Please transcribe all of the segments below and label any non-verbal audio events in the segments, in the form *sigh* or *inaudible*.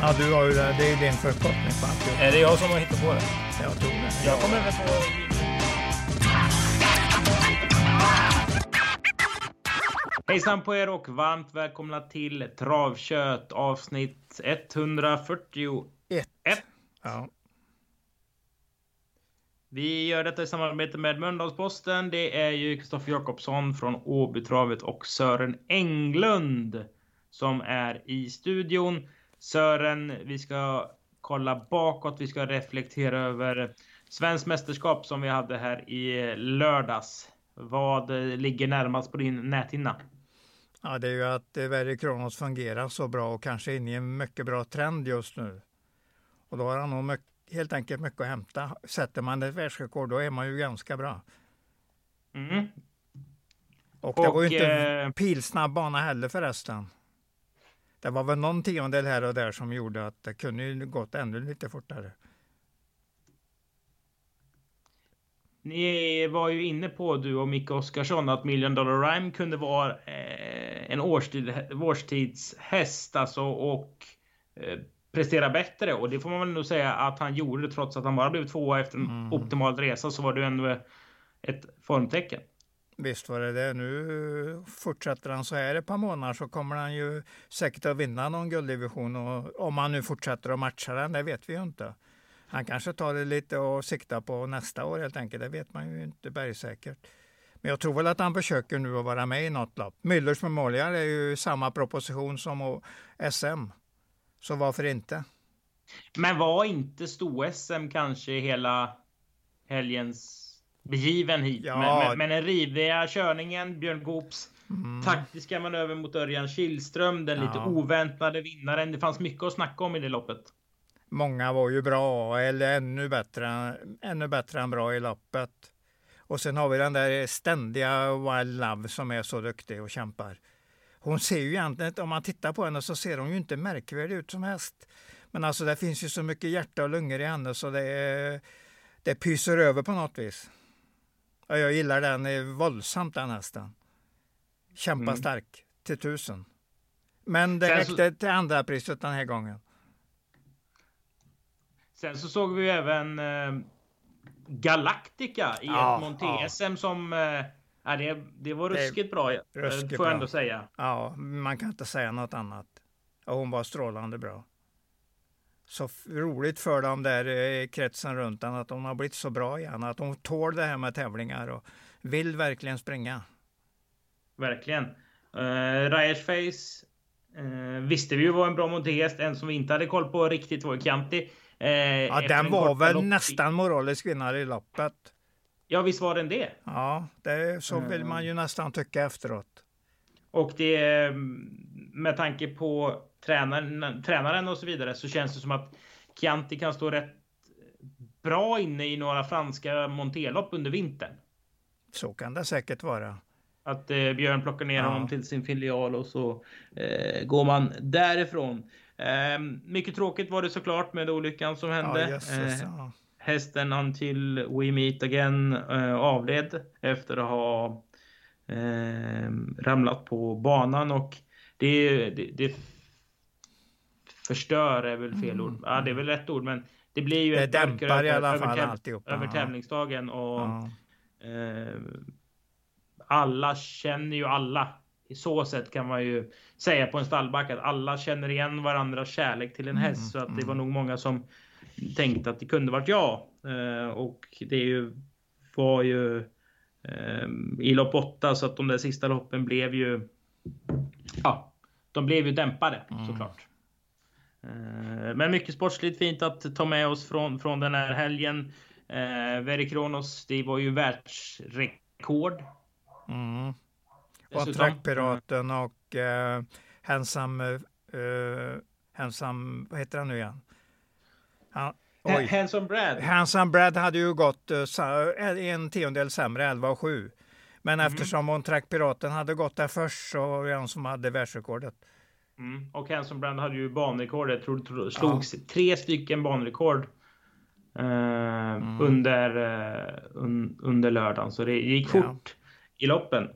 Ja, du har ju det. Det är din förkortning på alltihop. Är det jag som har hittat på det? Jag tror det. Jag kommer väl på... Hejsan på er och varmt välkomna till Travkött avsnitt 141. Ett. Ja. Vi gör detta i samarbete med Mölndalsposten. Det är ju Kristoffer Jakobsson från Åbytravet och Sören Englund som är i studion. Sören, vi ska kolla bakåt. Vi ska reflektera över svensk mästerskap som vi hade här i lördags. Vad ligger närmast på din näthinna? Ja, det är ju att eh, Verry Kronos fungerar så bra och kanske inne i en mycket bra trend just nu. Och då har han nog mycket, helt enkelt mycket att hämta. Sätter man ett världsrekord då är man ju ganska bra. Mm. Och det var ju Och, inte eh, pilsnabb bana heller förresten. Det var väl någon tiondel här och där som gjorde att det kunde ju gått ännu lite fortare. Ni var ju inne på, du och Micke Oskarsson, att Million Dollar Rhyme kunde vara eh, en årstid, årstidshäst alltså, och eh, prestera bättre. Och det får man väl nog säga att han gjorde trots att han bara blev tvåa efter en Mm. optimal resa så var det ändå ett formtecken. Visst var det det. Nu fortsätter han så här ett par månader så kommer han ju säkert att vinna någon gulddivision. Och om han nu fortsätter att matcha den, det vet vi ju inte. Han kanske tar det lite och siktar på nästa år helt enkelt. Det vet man ju inte bergsäkert. Men jag tror väl att han försöker nu att vara med i något lopp. Müllers Memorial är ju samma proposition som SM. Så varför inte? Men var inte sto-SM kanske hela helgens begivenhet? Ja. Men, men, men den riviga körningen, Björn Goops Mm. taktiska manöver mot Örjan Kihlström, den lite Ja. oväntade vinnaren. Det fanns mycket att snacka om i det loppet. Många var ju bra, eller ännu bättre, ännu bättre än bra i loppet. Och sen har vi den där ständiga Wild Love som är så duktig och kämpar. Hon ser ju egentligen, om man tittar på henne så ser hon ju inte märkvärdig ut som häst. Men alltså det finns ju så mycket hjärta och lungor i henne så det, det pyser över på något vis. Och jag gillar den eh, våldsamt den hästen. Kämpa Mm. stark till tusen. Men det räckte till andra priset den här gången. Sen så såg vi även eh, Galactica i Ja, ett Monté-SM som... Eh, ja, det, det var Det- ruskigt bra, eh, ruskigt får jag bra. ändå säga. Ja, man kan inte säga något annat. Och hon var strålande bra. Så roligt för dem där i kretsen runt henne att hon har blivit så bra igen. Att hon tål det här med tävlingar och vill verkligen springa. Verkligen. Uh, Ryers Face eh, visste vi ju var en bra Monté-häst. En som vi inte hade koll på riktigt var Chianti. Eh, Ja, den en var väl lopp- nästan moralisk vinnare i loppet. Ja, visst var den det. Ja, det, så vill Mm. man ju nästan tycka efteråt. Och det eh, med tanke på tränaren, tränaren och så vidare så känns det som att Chianti kan stå rätt bra inne i några franska monterlopp under vintern. Så kan det säkert vara. Att eh, Björn plockar ner Ja. honom till sin filial och så eh, går man därifrån. Eh, mycket tråkigt var det såklart med olyckan som hände. Ja, jösses, eh, ja. hästen Until We Meet Again eh, avled efter att ha eh, ramlat på banan och det, det, det förstör är väl fel ord. Ja, det är väl rätt ord, men det blir ju Det ett dämpar i alla fall alltihopa. över tävlingsdagen och Ja. eh, alla känner ju alla. I så sätt kan man ju säga på en stallback att alla känner igen varandras kärlek till en Mm, häst. Så att det var nog många som tänkte att det kunde varit jag. Eh, och det ju, var ju eh, i lopp 8 så att de där sista loppen blev ju Ja, de blev ju dämpade Mm. såklart. Eh, Men mycket sportsligt fint att ta med oss från, från den här helgen. Eh, Veri Kronos, det var ju världsrekord. Mm. Och. Trackpiraten och eh, Handsome, eh, vad heter han nu igen? Han, Oj. Handsome Brad. Handsome Brad hade ju gått uh, en tiondel sämre, 11 och 7. Men mm. eftersom hon Track Piraten hade gått där först så var det hon som hade världsrekordet. Mm. Och Hanson Brand hade ju banrekord. Jag tror det slogs ja. tre stycken banrekord. Eh, mm. under, eh, un, under lördagen. Så det gick fort ja. i loppen.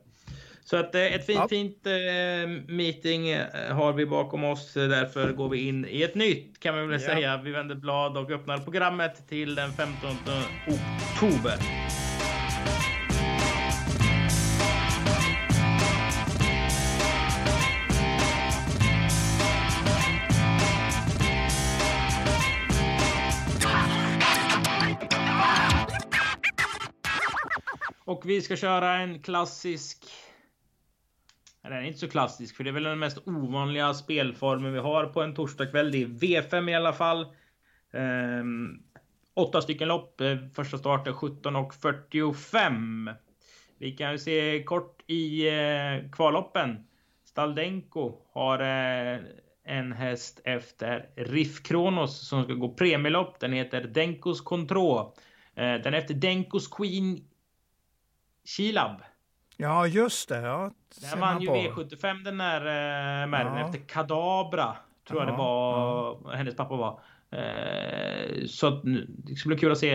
Så att eh, ett fint, ja. fint eh, meeting eh, har vi bakom oss. Därför går vi in i ett nytt kan man väl säga. Vi vänder blad och öppnar programmet till den 15 oktober. Och vi ska köra en klassisk... Den är inte så klassisk, för det är väl den mest ovanliga spelformen vi har på en torsdagkväll. Det är V5 i alla fall. Ehm, åtta stycken lopp. Eh, första start är 17.45. Vi kan ju se kort i eh, kvalloppen. Staldenko har eh, en häst efter Riff Kronos som ska gå premielopp. Den heter Denkos Contro. Eh, den är efter Denkos Queen Kilab. Ja, just det. Ja, Där vann ju V75 den där eh, Merren ja. efter Kadabra. Tror ja, jag det var ja. hennes pappa var. Eh, så det ska bli kul att se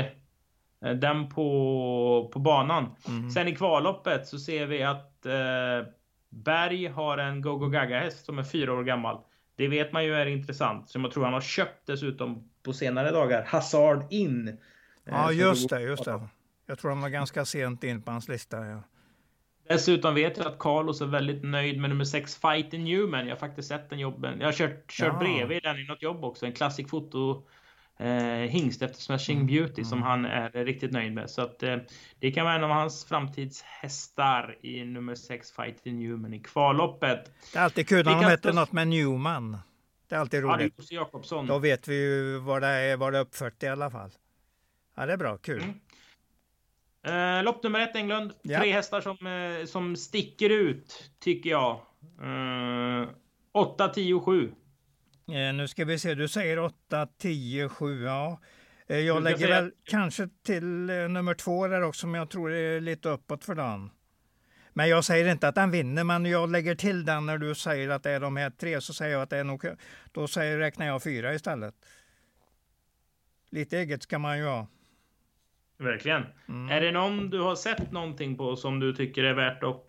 eh, den på, på banan. Mm. Sen i kvalloppet så ser vi att eh, Berg har en Go-Go Gaga häst som är fyra år gammal. Det vet man ju är intressant. Som jag tror han har köpt dessutom på senare dagar. Hazard In. Ja, eh, just det, just det. Jag tror de var ganska sent in på hans lista. Ja. Dessutom vet jag att Carlos är väldigt nöjd med nummer 6 Fight in Newman. Jag har faktiskt sett den jobben. Jag har kört, kört ja. bredvid den i något jobb också. En klassisk foto eh, hingst efter Smashing mm. Beauty mm. som han är riktigt nöjd med. Så att eh, det kan vara en av hans framtidshästar i nummer 6 Fight in Newman i kvalloppet. Det är alltid kul när de heter något med Newman. Det är alltid roligt. Ja, är Jakobsson. Då vet vi ju vad det är, vad det är uppfört i alla fall. Ja, det är bra. Kul. Mm. Uh, lopp nummer ett, Englund. Ja. Tre hästar som, uh, som sticker ut, tycker jag. Uh, 8, 10, 7. nu ska vi se, du säger 8, 10, 7. Ja. Uh, jag lägger säga... väl kanske till nummer två där också, men jag tror det är lite uppåt för den. Men jag säger inte att den vinner, men jag lägger till den när du säger att det är de här tre, så säger jag att det är nog, då säger, räknar jag fyra istället. Lite eget ska man ju ha. Verkligen. Mm. Är det någon du har sett någonting på som du tycker är värt att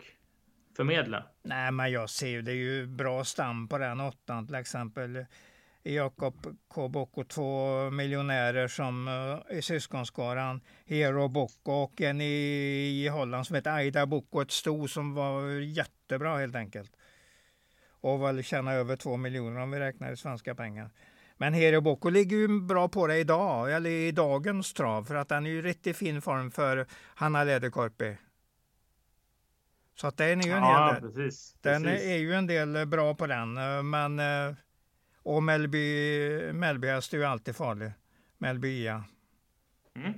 förmedla? Nej, men jag ser ju det är ju bra stam på den åttan till exempel. Jakob K. Bocco, två miljonärer som uh, i syskonskaran. Hero Bocco och en i, i Holland som heter Aida Bocco, ett sto som var jättebra helt enkelt. Och väl tjäna över två miljoner om vi räknar i svenska pengar. Men Hero Boko ligger ju bra på det idag, eller i dagens trav, för att den är ju riktigt fin form för Hanna Läderkorpi. Så att den är ju en ja, del, precis, den precis. är ju en del bra på den, men eh, och Melby, Melby är ju alltid farlig. Melby ja. Mm.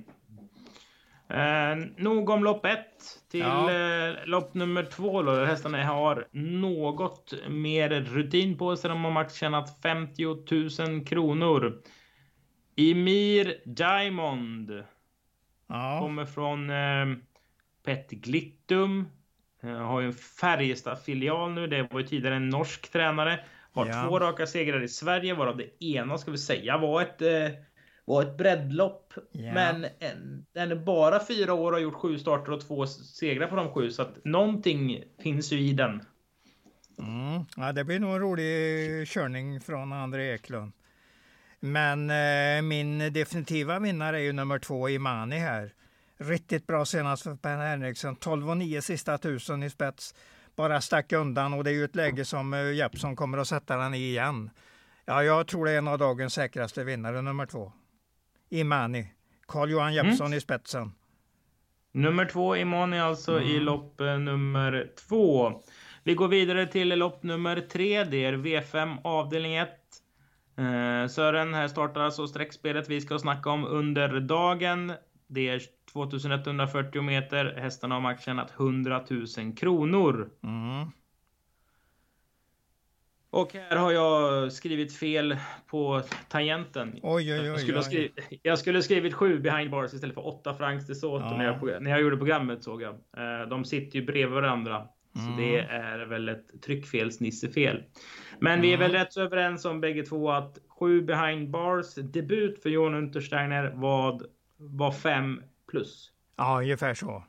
Eh, nog om lopp ett. Till ja. eh, lopp nummer två då, där hästarna har något mer rutin på sig. De har maxtjänat 50 000 kronor. Emir Diamond. Ja. Kommer från eh, Pet Glittum. Eh, har ju en Färjestad-filial nu. Det var ju tidigare en norsk tränare. Har ja. två raka segrar i Sverige, varav det ena ska vi säga var ett eh, var ett breddlopp. Yeah. Men en, den är bara fyra år och har gjort sju starter och två segrar på de sju. Så att någonting finns ju i den. Mm. Ja, det blir nog en rolig körning från André Eklund. Men eh, min definitiva vinnare är ju nummer två, Imani här. Riktigt bra senast för Per Henriksson. 12 och 9 sista tusen i spets. Bara stack undan och det är ju ett läge som eh, Jeppsson kommer att sätta den i igen. Ja, jag tror det är en av dagens säkraste vinnare, nummer två. Imani. Carl-Johan Jeppsson mm. i spetsen. Nummer två Imani alltså mm. i lopp eh, nummer två. Vi går vidare till lopp nummer tre. Det är V5 avdelning 1. Eh, Sören, här startar alltså streckspelet vi ska snacka om under dagen. Det är 2140 meter. Hästarna har maxtjänat 100 000 kronor. Mm. Och här har jag skrivit fel på tangenten. Oj, oj, oj, jag, skulle ha skrivit, jag skulle skrivit sju behind bars istället för åtta francs de Soto ja. när, jag, när jag gjorde programmet såg jag. Eh, de sitter ju bredvid varandra. Mm. Så det är väl ett tryckfelsnissefel. Men mm. vi är väl rätt så överens om bägge två att sju behind bars debut för Johan Untersteiner var, var fem plus. Ja, ungefär så.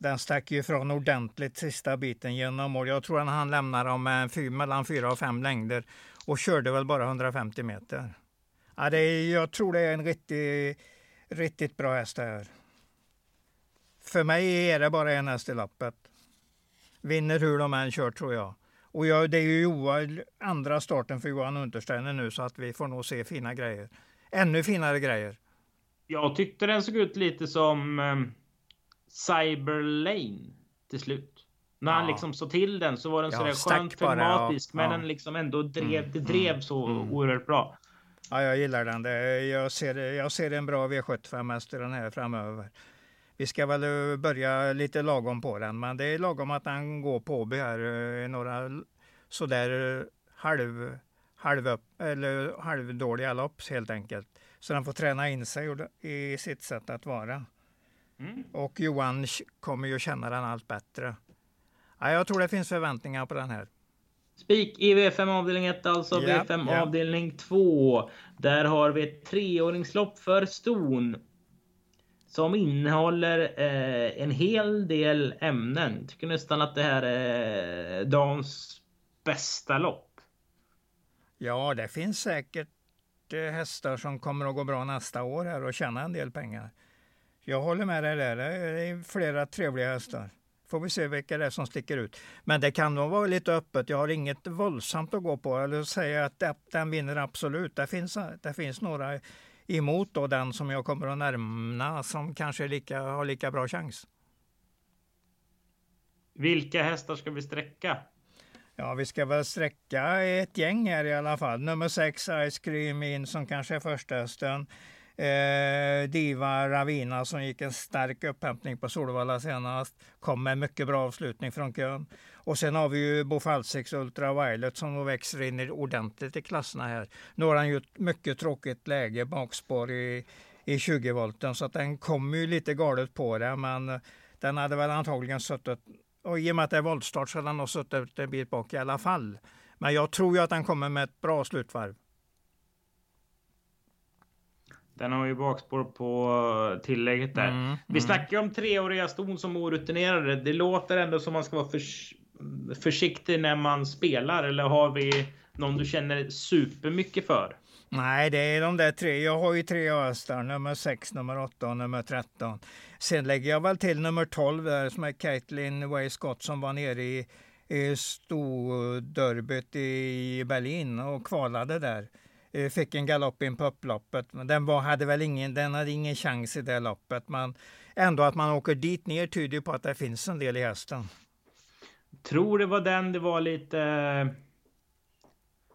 Den stack ju ifrån ordentligt sista biten genom mål. Jag tror att han lämnade dem eh, med mellan fyra och fem längder och körde väl bara 150 meter. Ja, det är, jag tror det är en riktigt, riktigt bra häst det här. För mig är det bara en häst i lappet. Vinner hur de än kör tror jag. Och jag, det är ju Johan, andra starten för Johan Untersteiner nu så att vi får nog se fina grejer. Ännu finare grejer. Jag tyckte den såg ut lite som ehm, um Cyber Lane till slut. När ja. han liksom såg till den så var den ja, sådär skönt. Ja. Men den liksom ändå drev, mm. det drev mm. så mm. oerhört bra. Ja, jag gillar den. Det, jag, ser, jag ser en bra V75 häst den här framöver. Vi ska väl eh, börja lite lagom på den, men det är lagom att den går på Åby här. Eh, några sådär eh, halv, halv upp, eller halvdåliga lopp helt enkelt. Så den får träna in sig i sitt sätt att vara. Mm. Och Johan kommer ju känna den allt bättre. Ja, jag tror det finns förväntningar på den här. Spik i V5 avdelning 1, alltså ja, V5 ja. avdelning 2. Där har vi ett treåringslopp för ston. Som innehåller eh, en hel del ämnen. Tycker nästan att det här är dagens bästa lopp. Ja, det finns säkert eh, hästar som kommer att gå bra nästa år här och tjäna en del pengar. Jag håller med dig där. Det är flera trevliga hästar. Får vi se vilka det är som sticker ut. Men det kan nog vara lite öppet. Jag har inget våldsamt att gå på eller säga att den vinner absolut. Det finns, det finns några emot då den som jag kommer att närma som kanske lika, har lika bra chans. Vilka hästar ska vi sträcka? Ja, vi ska väl sträcka ett gäng här i alla fall. Nummer 6 Ice Cream In som kanske är första hästen. Eh, Diva Ravina som gick en stark upphämtning på Solvalla senast. Kom med mycket bra avslutning från kön. Och sen har vi ju Bofalsix Ultra Violet som då växer in ordentligt i klasserna här. Nu har han ju ett mycket tråkigt läge bakspår i, i 20 volten så att den kommer ju lite galet på det men den hade väl antagligen suttit och i och med att det är voltstart så hade den nog suttit en bit bak i alla fall. Men jag tror ju att den kommer med ett bra slutvarv. Den har ju bakspår på tillägget där. Mm, Vi mm. snackar om treåriga ston som orutinerade. Det låter ändå som man ska vara för, försiktig när man spelar. Eller har vi någon du känner supermycket för? Nej, det är de där tre. Jag har ju tre hästar, nummer 6, nummer 8 och nummer 13. Sen lägger jag väl till nummer 12 där som är Caitlin Way Scott som var nere i, i Storderbyt i Berlin och kvalade där. Eh, fick en galopp in på upploppet. Men den var, hade väl ingen, den hade ingen chans i det loppet. Men ändå att man åker dit ner tyder på att det finns en del i hästen. Tror det var den det var lite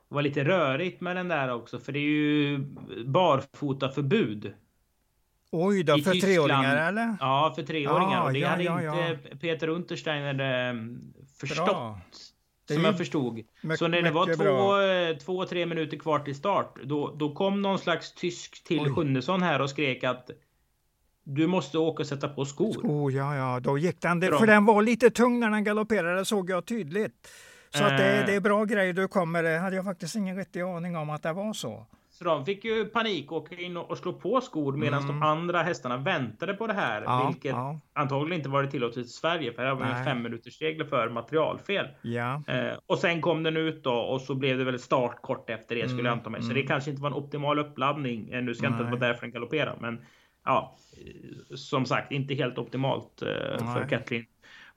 var lite rörigt med den där också, för det är ju barfota förbud. Oj då, för treåringar eller? Ja, för treåringar. Ah, och det ja, hade ja, inte Peter Untersteiner eh, förstått. Bra. Som jag förstod. så när det var två, eh, två, tre minuter kvar till start, då, då kom någon slags tysk till Sjunnesson här och skrek att du måste åka och sätta på skor. Skor, ja, ja, då gick den. För, för den var lite tung när den galopperade, såg jag tydligt. Så att det, det, är bra grejer du kommer. Det hade jag faktiskt ingen riktig aning om att det var så. Så de fick ju panik och åka in och slå på skor medan mm. de andra hästarna väntade på det här. Ja, vilket ja. antagligen inte varit tillåtet i Sverige för här var en fem minuters regler för materialfel. Ja. Eh, och sen kom den ut då och så blev det väl start kort efter det skulle mm. jag anta mig. Så det mm. kanske inte var en optimal uppladdning. Eh, nu ska Nej. inte vara därför den galopperar men ja, som sagt inte helt optimalt eh, för Kathleen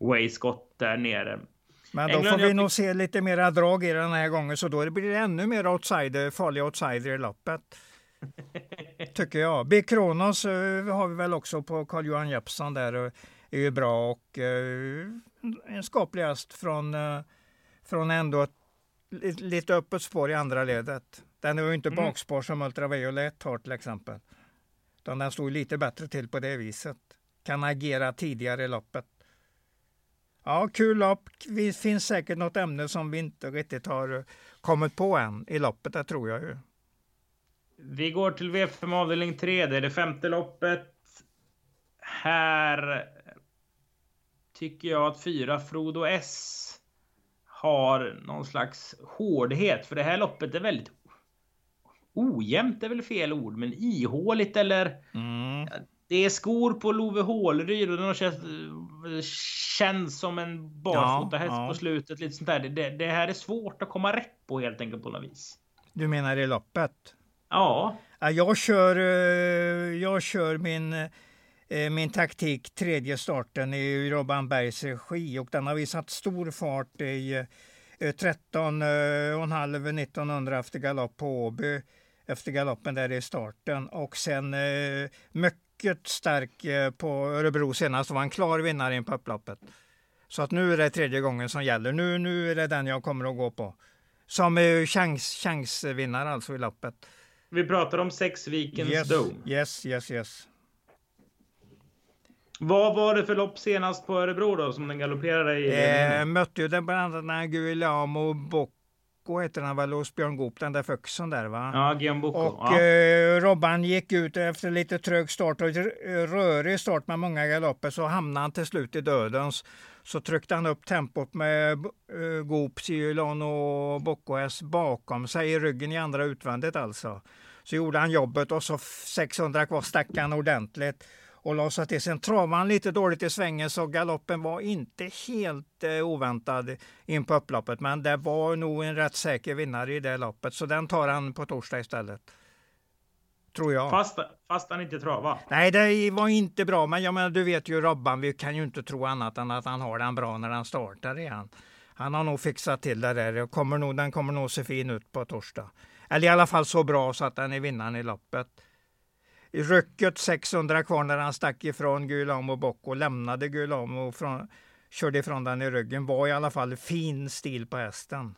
Way Scott där nere. Men då England, får vi nog se lite mera drag i den här gången, så då blir det ännu mer outsider, farliga outsider i loppet. *laughs* Tycker jag. B. Kronos uh, har vi väl också på Carl-Johan Jeppsson där, är ju bra och uh, en skaplig häst från, uh, från ändå ett lite öppet spår i andra ledet. Den är ju inte mm. bakspår som Ultraviolet har till exempel. Utan den står lite bättre till på det viset. Kan agera tidigare i loppet. Ja, kul lopp. Det finns säkert något ämne som vi inte riktigt har kommit på än i loppet, det tror jag ju. Vi går till V5 avdelning 3. Det är det femte loppet. Här tycker jag att fyra Frodo S har någon slags hårdhet. För det här loppet är väldigt ojämnt är väl fel ord, men ihåligt eller mm. Det är skor på Love Håleryd och den känns, känns som en barfotahäst ja, ja. på slutet. Lite sånt där. Det, det, här är svårt att komma rätt på helt enkelt på något vis. Du menar i loppet? Ja. Jag kör, eh, jag kör min, eh, min taktik tredje starten i Robban Bergs regi och den har visat stor fart i 13,5 eh, 1900 efter galopp på Åby efter galoppen där i starten och sen mycket stark på Örebro senast var en klar vinnare in på upploppet. Så att nu är det tredje gången som gäller. Nu, nu är det den jag kommer att gå på. Som chans, chansvinnare alltså i loppet. Vi pratar om Sexvikens yes, Dome. Yes, yes, yes. Vad var det för lopp senast på Örebro då som den galopperade i? Eh, mötte ju den bland annat Guillermo Bocco heter han väl hos Björn Goop, den där föxen där va? Ja, Guillaume Bocco. Och ja. eh, Robban gick ut efter lite trög start och rörig start med många galopper så hamnade han till slut i dödens. Så tryckte han upp tempot med eh, Goop, Cylon och Bocco S bakom sig i ryggen i andra utvändigt alltså. Så gjorde han jobbet och så 600 kvar stack han ordentligt och la sig till. Sen travade han lite dåligt i svängen så galoppen var inte helt eh, oväntad in på upploppet. Men det var nog en rätt säker vinnare i det loppet så den tar han på torsdag istället. Tror jag. Fast, fast han inte trava? Nej, det var inte bra. Men jag menar, du vet ju Robban, vi kan ju inte tro annat än att han har den bra när han startar igen. Han har nog fixat till det där. Kommer nog, den kommer nog se fin ut på torsdag. Eller i alla fall så bra så att den är vinnaren i loppet. I rycket 600 kvar när han stack ifrån Guillaume och Bocco, lämnade Guillaume och från, körde ifrån den i ryggen, var i alla fall fin stil på hästen.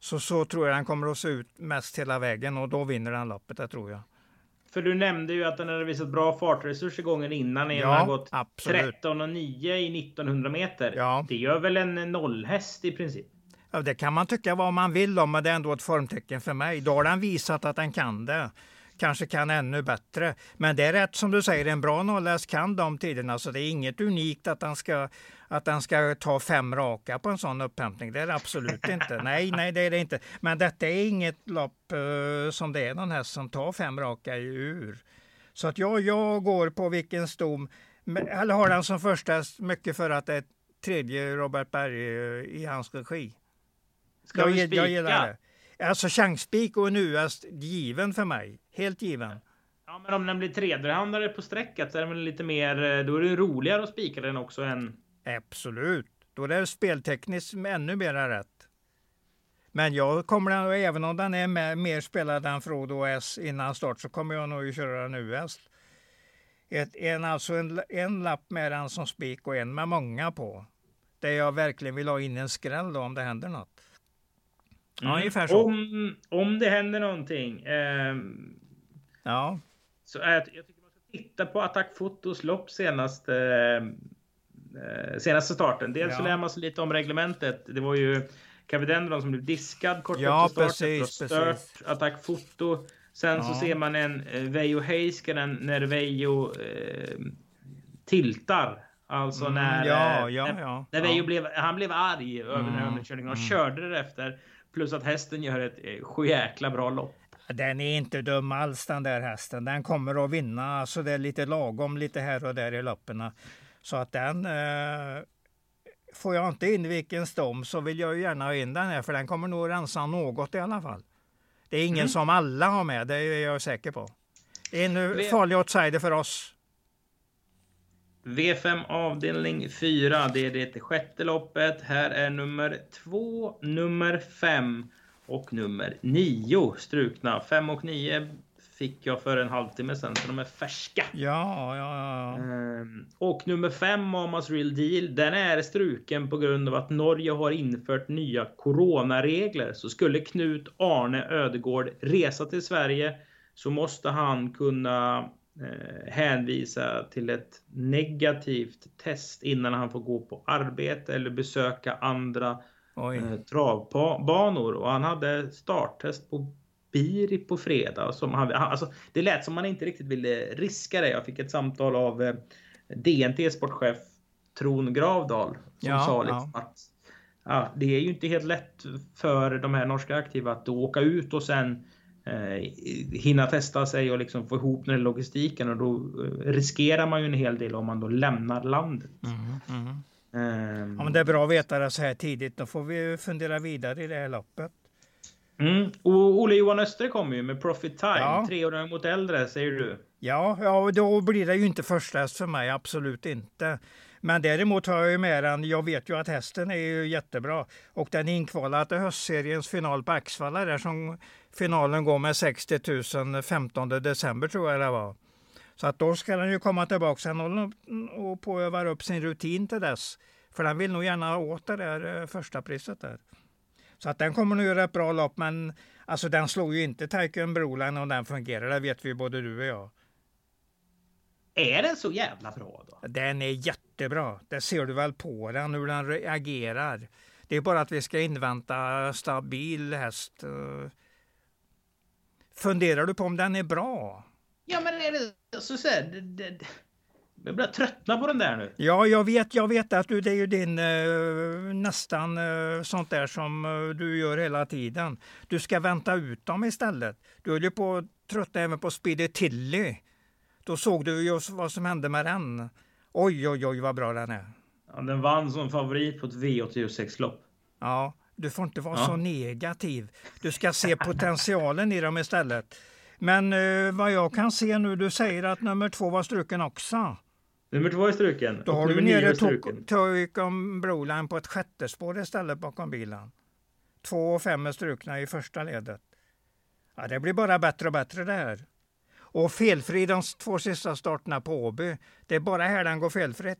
Så så tror jag den kommer att se ut mest hela vägen och då vinner den loppet, det tror jag. För du nämnde ju att den hade visat bra fartresurser gången innan. Ja, den har gått absolut. 13 och 9 i 1900 meter. Ja. Det gör väl en nollhäst i princip? Ja, det kan man tycka vad man vill om, men det är ändå ett formtecken för mig. Då har den visat att den kan det. Kanske kan ännu bättre. Men det är rätt som du säger, en bra nollhäst kan de tiderna. Så det är inget unikt att den ska, att den ska ta fem raka på en sån upphämtning. Det är det absolut inte. *laughs* Nej, nej, det är det inte. Men detta är inget lopp uh, som det är någon häst som tar fem raka ur. Så att jag, jag går på vilken stom, eller har den som första mycket för att det är tredje Robert Berg i hans regi. Ska jag, vi spika? Jag gillar det. Alltså chansspik och en US given för mig. Helt given. Ja, men om den blir tredjehandare på strecket så är den lite mer, eh, då är det roligare att spika den också än... Absolut. Då är det speltekniskt ännu mer rätt. Men jag kommer, även om den är med, mer spelad än Frodo S innan start, så kommer jag nog att köra den US. Ett, en, alltså en, en lapp med den som spik och en med många på. Där jag verkligen vill ha in en skräll då, om det händer något. Ja, mm. ungefär så. Om, om det händer någonting. Eh, ja. Så är, jag tycker man ska titta på Attack Fotos lopp senaste, eh, senaste starten. Dels ja. så lär man sig lite om reglementet. Det var ju Cavidendron som blev diskad kort ja, efter starten. Precis, stört Attack Foto. Sen ja. så ser man en eh, Veijo Heiskanen när Veijo eh, tiltar Alltså mm, när, ja, ja, när, ja, när Veijo blev, han blev arg över mm, den här underkörningen och mm. körde därefter. Plus att hästen gör ett eh, sjujäkla bra lopp. Den är inte dum alls den där hästen. Den kommer att vinna. Alltså det är lite lagom lite här och där i loppen. Så att den eh, Får jag inte in vilken stom så vill jag gärna ha in den här för den kommer nog rensa något i alla fall. Det är ingen mm. som alla har med, det är jag säker på. En farlig outsider för oss. V5 avdelning 4, det är det sjätte loppet. Här är nummer 2, nummer 5 och nummer 9 strukna. 5 och 9 fick jag för en halvtimme sedan, så de är färska. Ja, ja, ja. Ehm, och nummer 5, Mamas Real Deal, den är struken på grund av att Norge har infört nya coronaregler. Så skulle Knut Arne Ödegård resa till Sverige så måste han kunna hänvisa till ett negativt test innan han får gå på arbete eller besöka andra eh, travbanor och han hade starttest på Biri på fredag. Som han, alltså, det lät som man inte riktigt ville riska det. Jag fick ett samtal av eh, DNT sportchef Tron Gravdal som ja, sa liksom ja. att ja, det är ju inte helt lätt för de här norska aktiva att åka ut och sen eh, hinna testa sig och liksom få ihop den logistiken och då eh, riskerar man ju en hel del om man då lämnar landet. Mm, mm. Um, ja, men det är bra att veta det så här tidigt. Då får vi fundera vidare i det här loppet. Mm. Och Olle Johan Östre kommer ju med Profit Time, ja. tre år mot äldre säger du. Ja, ja, då blir det ju inte första häst för mig, absolut inte. Men däremot har jag ju med den, jag vet ju att hästen är ju jättebra och den är inkvalad till höstseriens final på Axvalla där som finalen går med 60 000 15 december tror jag det var. Så att då ska den ju komma tillbaka sen och, och påövar upp sin rutin till dess. För den vill nog gärna åt det där eh, första priset där. Så att den kommer nog göra ett bra lopp, men alltså den slår ju inte Taiken Broline om den fungerar. Det vet vi både du och jag. Är den så jävla bra då? Den är jättebra. Det ser du väl på den, hur den reagerar. Det är bara att vi ska invänta stabil häst. Funderar du på om den är bra? Ja, men är det så, så här, det, det, jag börjar tröttna på den där nu. Ja, jag vet, jag vet att du, det är ju din eh, nästan eh, sånt där som eh, du gör hela tiden. Du ska vänta ut dem istället. Du höll ju på att tröttna även på Speedy Tilly. Då såg du ju vad som hände med den. Oj, oj, oj vad bra den är. Ja, den vann som favorit på ett V86-lopp. Ja, du får inte vara ja. så negativ. Du ska se potentialen i dem istället. Men eh, vad jag kan se nu, du säger att nummer två var struken också. Nummer två är struken. Då har du nere Toikom Broline på ett sjätte spår istället bakom bilen. Två och fem är strukna i första ledet. Ja, det blir bara bättre och bättre det här. Och felfri de två sista starterna på Åby. Det är bara här den går felfritt.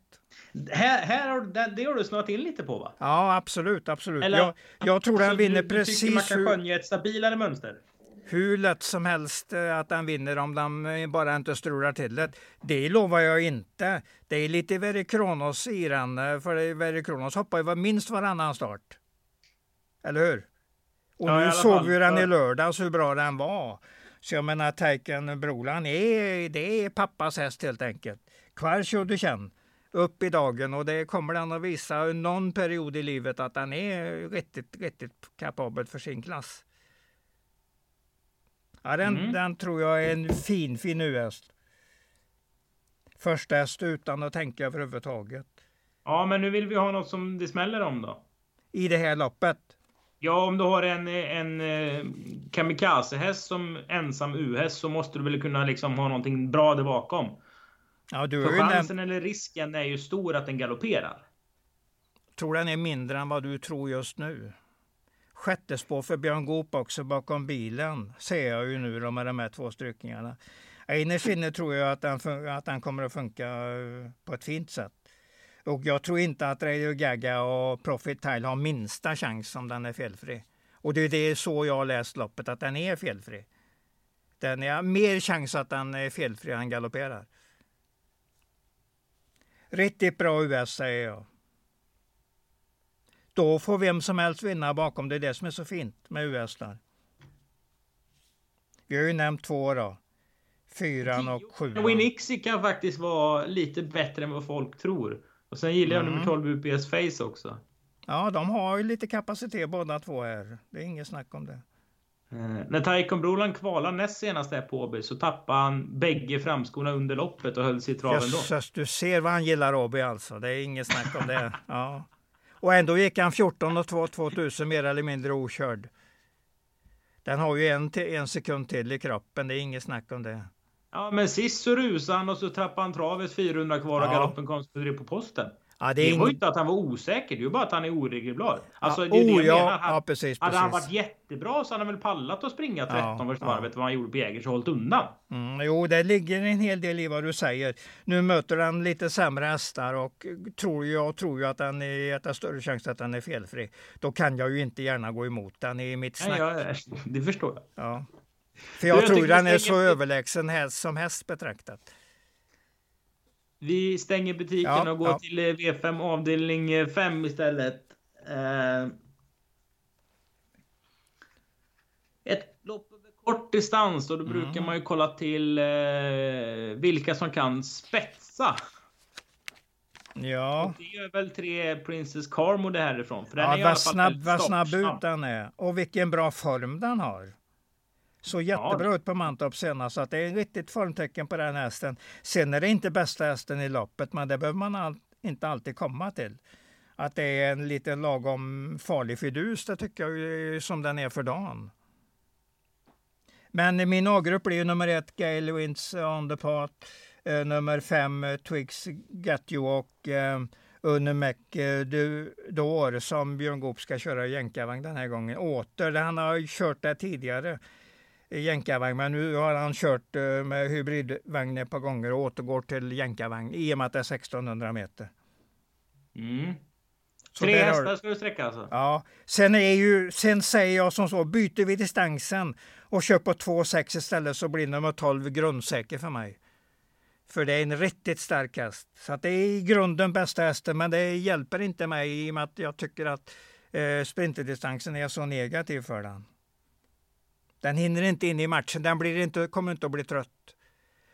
Här, här har, det har du snöat in lite på va? Ja, absolut, absolut. Eller, jag, jag tror den vinner du, precis... Du tycker man kan skönja ett stabilare mönster? Hur lätt som helst eh, att den vinner om den eh, bara inte strular till det. Det lovar jag inte. Det är lite Verikronos i den, eh, för Verikronos hoppar ju minst varannan start. Eller hur? Och ja, nu såg vi den i lördags hur bra den var. Så jag menar Taiken Brolan är, det är pappas häst helt enkelt. Kvar du känn upp i dagen och det kommer den att visa någon period i livet att den är riktigt, riktigt kapabel för sin klass. Ja, den, mm. den tror jag är en fin, fin U-häst. Första häst utan att tänka överhuvudtaget. Ja, men nu vill vi ha något som det smäller om då. I det här loppet? Ja, om du har en, en eh, kamikaze-häst som ensam U-häst så måste du väl kunna liksom ha någonting bra där bakom. Ja, du För chansen den... eller risken är ju stor att den galopperar. Tror den är mindre än vad du tror just nu sjätte spår för Björn Goop också bakom bilen. Ser jag ju nu med de här två strykningarna. Innerst inne tror jag att den, att den kommer att funka eh, på ett fint sätt. Och jag tror inte att Radio Gaga och Profit Tile har minsta chans om den är felfri. Och det är det så jag har läst loppet, att den är felfri. Den är mer chans att den är felfri än galopperar. Riktigt bra US säger jag. Då får vem som helst vinna bakom. Det är det som är så fint med US-hästar. Vi har ju nämnt två då. Fyran och sjuan. Winixie kan faktiskt vara lite bättre än vad folk tror. Och sen gillar jag mm. nummer 12 UPS Face också. Ja, de har ju lite kapacitet båda två här. Det är inget snack om det. Eh, när Taikon Brolan kvalade näst senast här på Åby så tappade han bägge framskorna under loppet och höll sig i traven då. du ser vad han gillar Åby alltså. Det är inget snack om det. Ja. Och ändå gick han 14 och 2 2000 mer eller mindre okörd. Den har ju en, en sekund till i kroppen, det är inget snack om det. Ja, men sist så rusade han och så tappade han travet 400 kvar och ja. galoppen kom på posten. Ja, det, det var ju inte att han var osäker, det är bara att han är oregelbar. Alltså, ja, det är oh, det jag ja, ja, precis, hade han varit jättebra så hade han väl pallat att springa 13 ja, första varvet vad han gjorde på Jägers och hållit undan. Mm, jo, det ligger en hel del i vad du säger. Nu möter han lite sämre hästar och tror jag tror ju att han är att det är större chans att han är felfri. Då kan jag ju inte gärna gå emot den i mitt snack. Nej, *laughs* ja, det förstår jag. Ja. För jag, jag tror den är så överlägsen häst som häst betraktat. Vi stänger butiken ja, och går ja. till eh, V5 avdelning eh, 5 istället. Eh, ett lopp över kort distans och då mm. brukar man ju kolla till eh, vilka som kan spetsa. Ja. Och det gör väl tre Princess Carmo det härifrån. För den ja, är vad, snabb, vad snabb ut den är. Och vilken bra form den har. Så jättebra ja. ut på Mantorp senast, så att det är ett riktigt formtecken på den hästen. Sen är det inte bästa hästen i loppet, men det behöver man all, inte alltid komma till. Att det är en liten lagom farlig fidus, det tycker jag som den är för dagen. Men min A-grupp blir nummer ett, Gale Wins on the Path. Eh, nummer fem, eh, Twigs Get You och eh, Unnemek eh, Dår som Björn Goop ska köra jänkarvagn den här gången. Åter, han har kört det tidigare jänkarvagn, men nu har han kört eh, med hybridvagn ett par gånger och återgår till jänkarvagn i och med att det är 1600 meter. Mm. Tre hästar ska du sträcka alltså? Ja. Sen, är ju, sen säger jag som så, byter vi distansen och kör på 2,6 istället så blir nummer 12 grundsäker för mig. För det är en riktigt stark häst. Så det är i grunden bästa hästen, men det hjälper inte mig i och med att jag tycker att eh, sprinterdistansen är så negativ för den. Den hinner inte in i matchen, den blir inte, kommer inte att bli trött.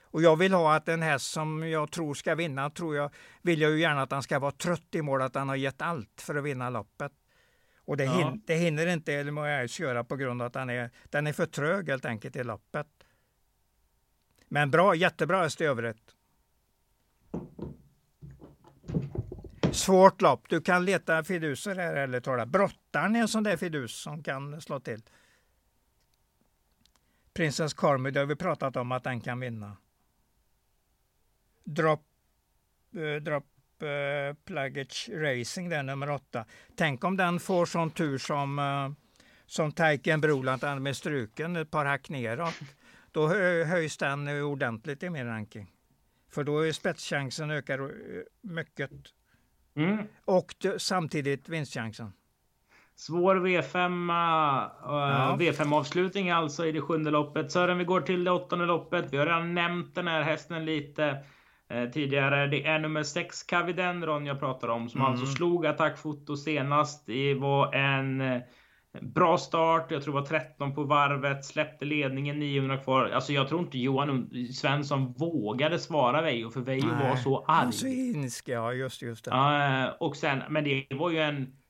Och jag vill ha att en häst som jag tror ska vinna, tror jag, vill jag ju gärna att han ska vara trött i mål, att han har gett allt för att vinna loppet. Och det, ja. hin, det hinner inte Elmoyais göra på grund av att han är, den är för trög helt enkelt i loppet. Men bra, jättebra häst i övrigt. Svårt lopp. Du kan leta fiduser här eller tala. Brottaren är en sån där fidus som kan slå till. Princess Carmy, det har vi pratat om att den kan vinna. Drop, uh, drop uh, Pluggage Racing, den nummer åtta. Tänk om den får sån tur som, uh, som Taiken Broland med struken, ett par hack neråt. Då höjs den ordentligt i min ranking. För då är spetschansen ökar mycket. Mm. Och samtidigt vinstchansen. Svår V5, ja. V5-avslutning alltså i det sjunde loppet. Sören, vi går till det åttonde loppet. Vi har redan nämnt den här hästen lite eh, tidigare. Det är nummer 6, Cavidendron jag pratar om, som mm. alltså slog attackfoto senast. Det var en eh, bra start. Jag tror det var 13 på varvet, släppte ledningen 900 kvar. Alltså jag tror inte Johan Svensson vågade svara Veijo, för Veijo var så arg. Så insk, ja just, just det. Uh, och sen, men det var ju en Eh,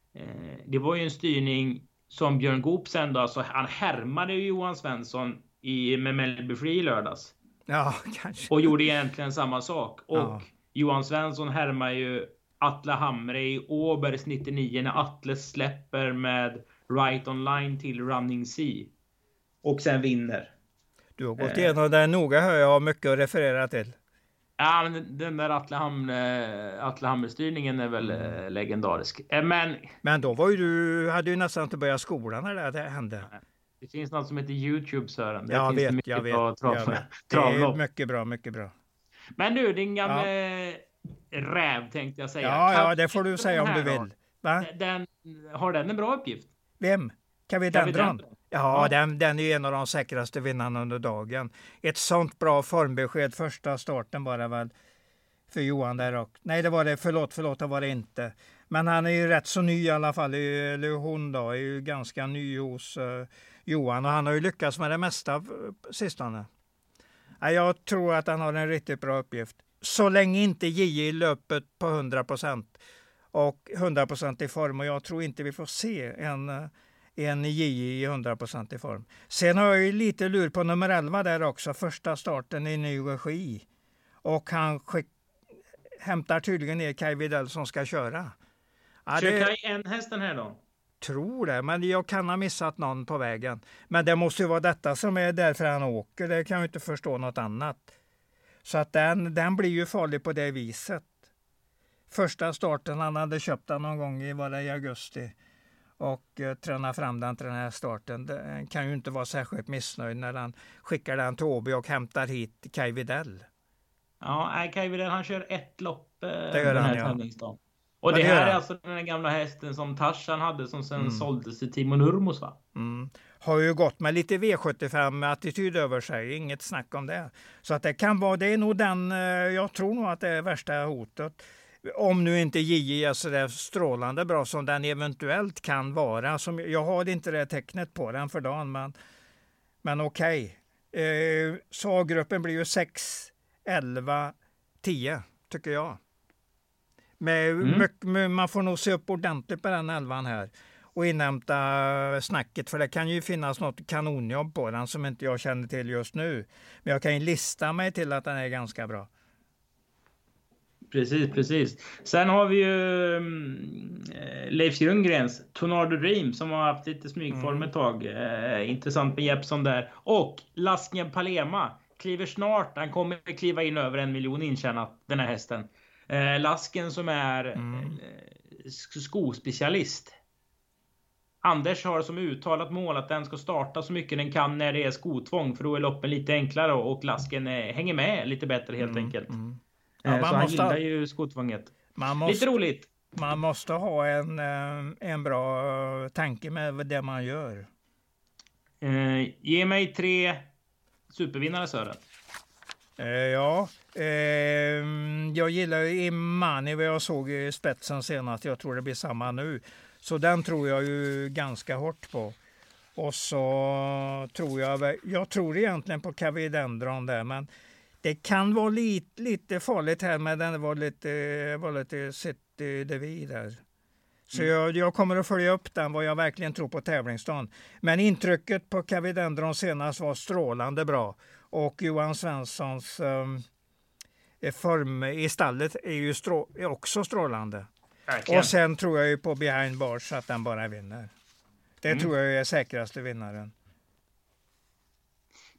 det var ju en styrning som Björn Goop sen då, alltså han härmade ju Johan Svensson i, med Mellby Free i lördags. Ja, *laughs* kanske. Och gjorde egentligen samma sak. Och ja. Johan Svensson härmar ju Atle Hamre i Åbergs 99 när Atle släpper med Right Online till Running Sea. Och sen vinner. Du har gått igenom det noga hör jag, har mycket att referera till. Ja, men den där Atlehammer-styrningen är väl mm. Eh, legendarisk. Eh, men... men då var ju du, hade ju nästan inte börjat skolan när det hände. Det finns något som heter Youtube Sören. Där jag vet, jag vet. Jag *laughs* vet. Det är mycket bra, mycket bra. Men du, din gamla ja. räv tänkte jag säga. Ja, ja, det får du säga om du vill. Va? Den, har den en bra uppgift? Vem? Kavidendron? Ja, ja. Den, den är en av de säkraste vinnarna under dagen. Ett sånt bra formbesked första starten bara väl för Johan där och nej, det var det. Förlåt, förlåt, det var det inte. Men han är ju rätt så ny i alla fall, eller hon då, är ju ganska ny hos uh, Johan och han har ju lyckats med det mesta uh, sistone. Ja, jag tror att han har en riktigt bra uppgift. Så länge inte JJ löper på 100 procent och 100 procent i form och jag tror inte vi får se en uh, en JJ i 100% form. Sen har jag ju lite lur på nummer 11 där också, första starten i ny regi. Och han skick, hämtar tydligen ner Kaj Widell som ska köra. Ja, Kör Kaj en hästen här då? Tror det, men jag kan ha missat någon på vägen. Men det måste ju vara detta som är därför han åker, det kan jag inte förstå något annat. Så att den, den blir ju farlig på det viset. Första starten, han hade köpt den någon gång i, var det i augusti och eh, träna fram den till den här starten. Den kan ju inte vara särskilt missnöjd när han skickar den till Åby och hämtar hit Kaj Widell. Ja, Kaj Widell han kör ett lopp eh, det gör den här han, ja. Och det, det här är alltså den gamla hästen som Tarzan hade som sen mm. såldes till Timo Nurmos va? Mm. Har ju gått med lite V75 attityd över sig, inget snack om det. Så att det kan vara, det är nog den, eh, jag tror nog att det är värsta hotet. Om nu inte JJ är så där strålande bra som den eventuellt kan vara. Som, jag har inte det tecknet på den för dagen. Men, Men okej. Okay. Eh, så A-gruppen blir ju 6, 11, 10 tycker jag. Med, mm. man får nog se upp ordentligt på den elvan här och inhämta snacket för det kan ju finnas något kanonjobb på den som inte jag känner till just nu. Men jag kan ju lista mig till att den är ganska bra. Precis, precis. Sen har vi ju äh, Leif Ljunggrens Tornado Dream som har haft lite smygform mm. ett tag. Äh, intressant med Jeppson där. Och Lasken Palema kliver snart. Han kommer kliva in över en miljon intjänat den här hästen. Äh, Lasken som är mm. skospecialist. Anders har som uttalat mål att den ska starta så mycket den kan när det är skotvång för då är loppen lite enklare och Lasken hänger med lite bättre helt mm. enkelt. Mm. Ja, eh, så han gillar ju skotvånget. Måste, Lite roligt. Man måste ha en, eh, en bra tanke med det man gör. Eh, ge mig tre supervinnare Sören. Eh, ja, eh, jag gillar Imani vad jag såg i spetsen senast. Jag tror det blir samma nu. Så den tror jag ju ganska hårt på. Och så tror jag, jag tror egentligen på Cavidendron där, men det kan vara lite, lite farligt här med den var lite, var lite City Devi där. Så mm. jag, jag, kommer att följa upp den, vad jag verkligen tror på tävlingsdagen. Men intrycket på Cavidendron senast var strålande bra. Och Johan Svenssons um, form i stallet är ju strå, är också strålande. Verkligen. Och sen tror jag ju på Behind Bars att den bara vinner. Det mm. tror jag är säkraste vinnaren.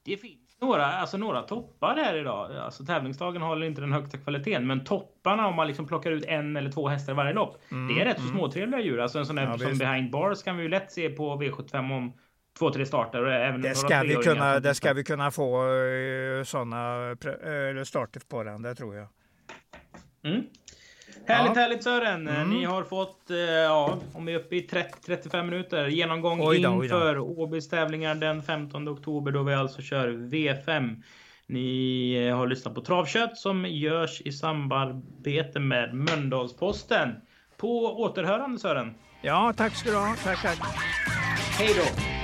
Det finns några, alltså några toppar här idag. Alltså tävlingsdagen håller inte den högsta kvaliteten, men topparna om man liksom plockar ut en eller två hästar varje lopp. Mm, det är rätt mm. så småtrevliga djur. Alltså en sån där ja, som behind bars kan vi ju lätt se på V75 om två, tre starter. Och även det ska, vi kunna, det ska vi kunna få uh, sådana uh, starter på den, det tror jag. Mm. Härligt, ja. härligt Sören! Mm. Ni har fått, eh, ja, om vi är uppe i 30-35 minuter, genomgång oj då, inför Åbys tävlingar den 15 oktober då vi alltså kör V5. Ni eh, har lyssnat på Travkött som görs i samarbete med Mölndalsposten. På återhörande Sören! Ja, tack ska du ha. Tack, tack. Hej då!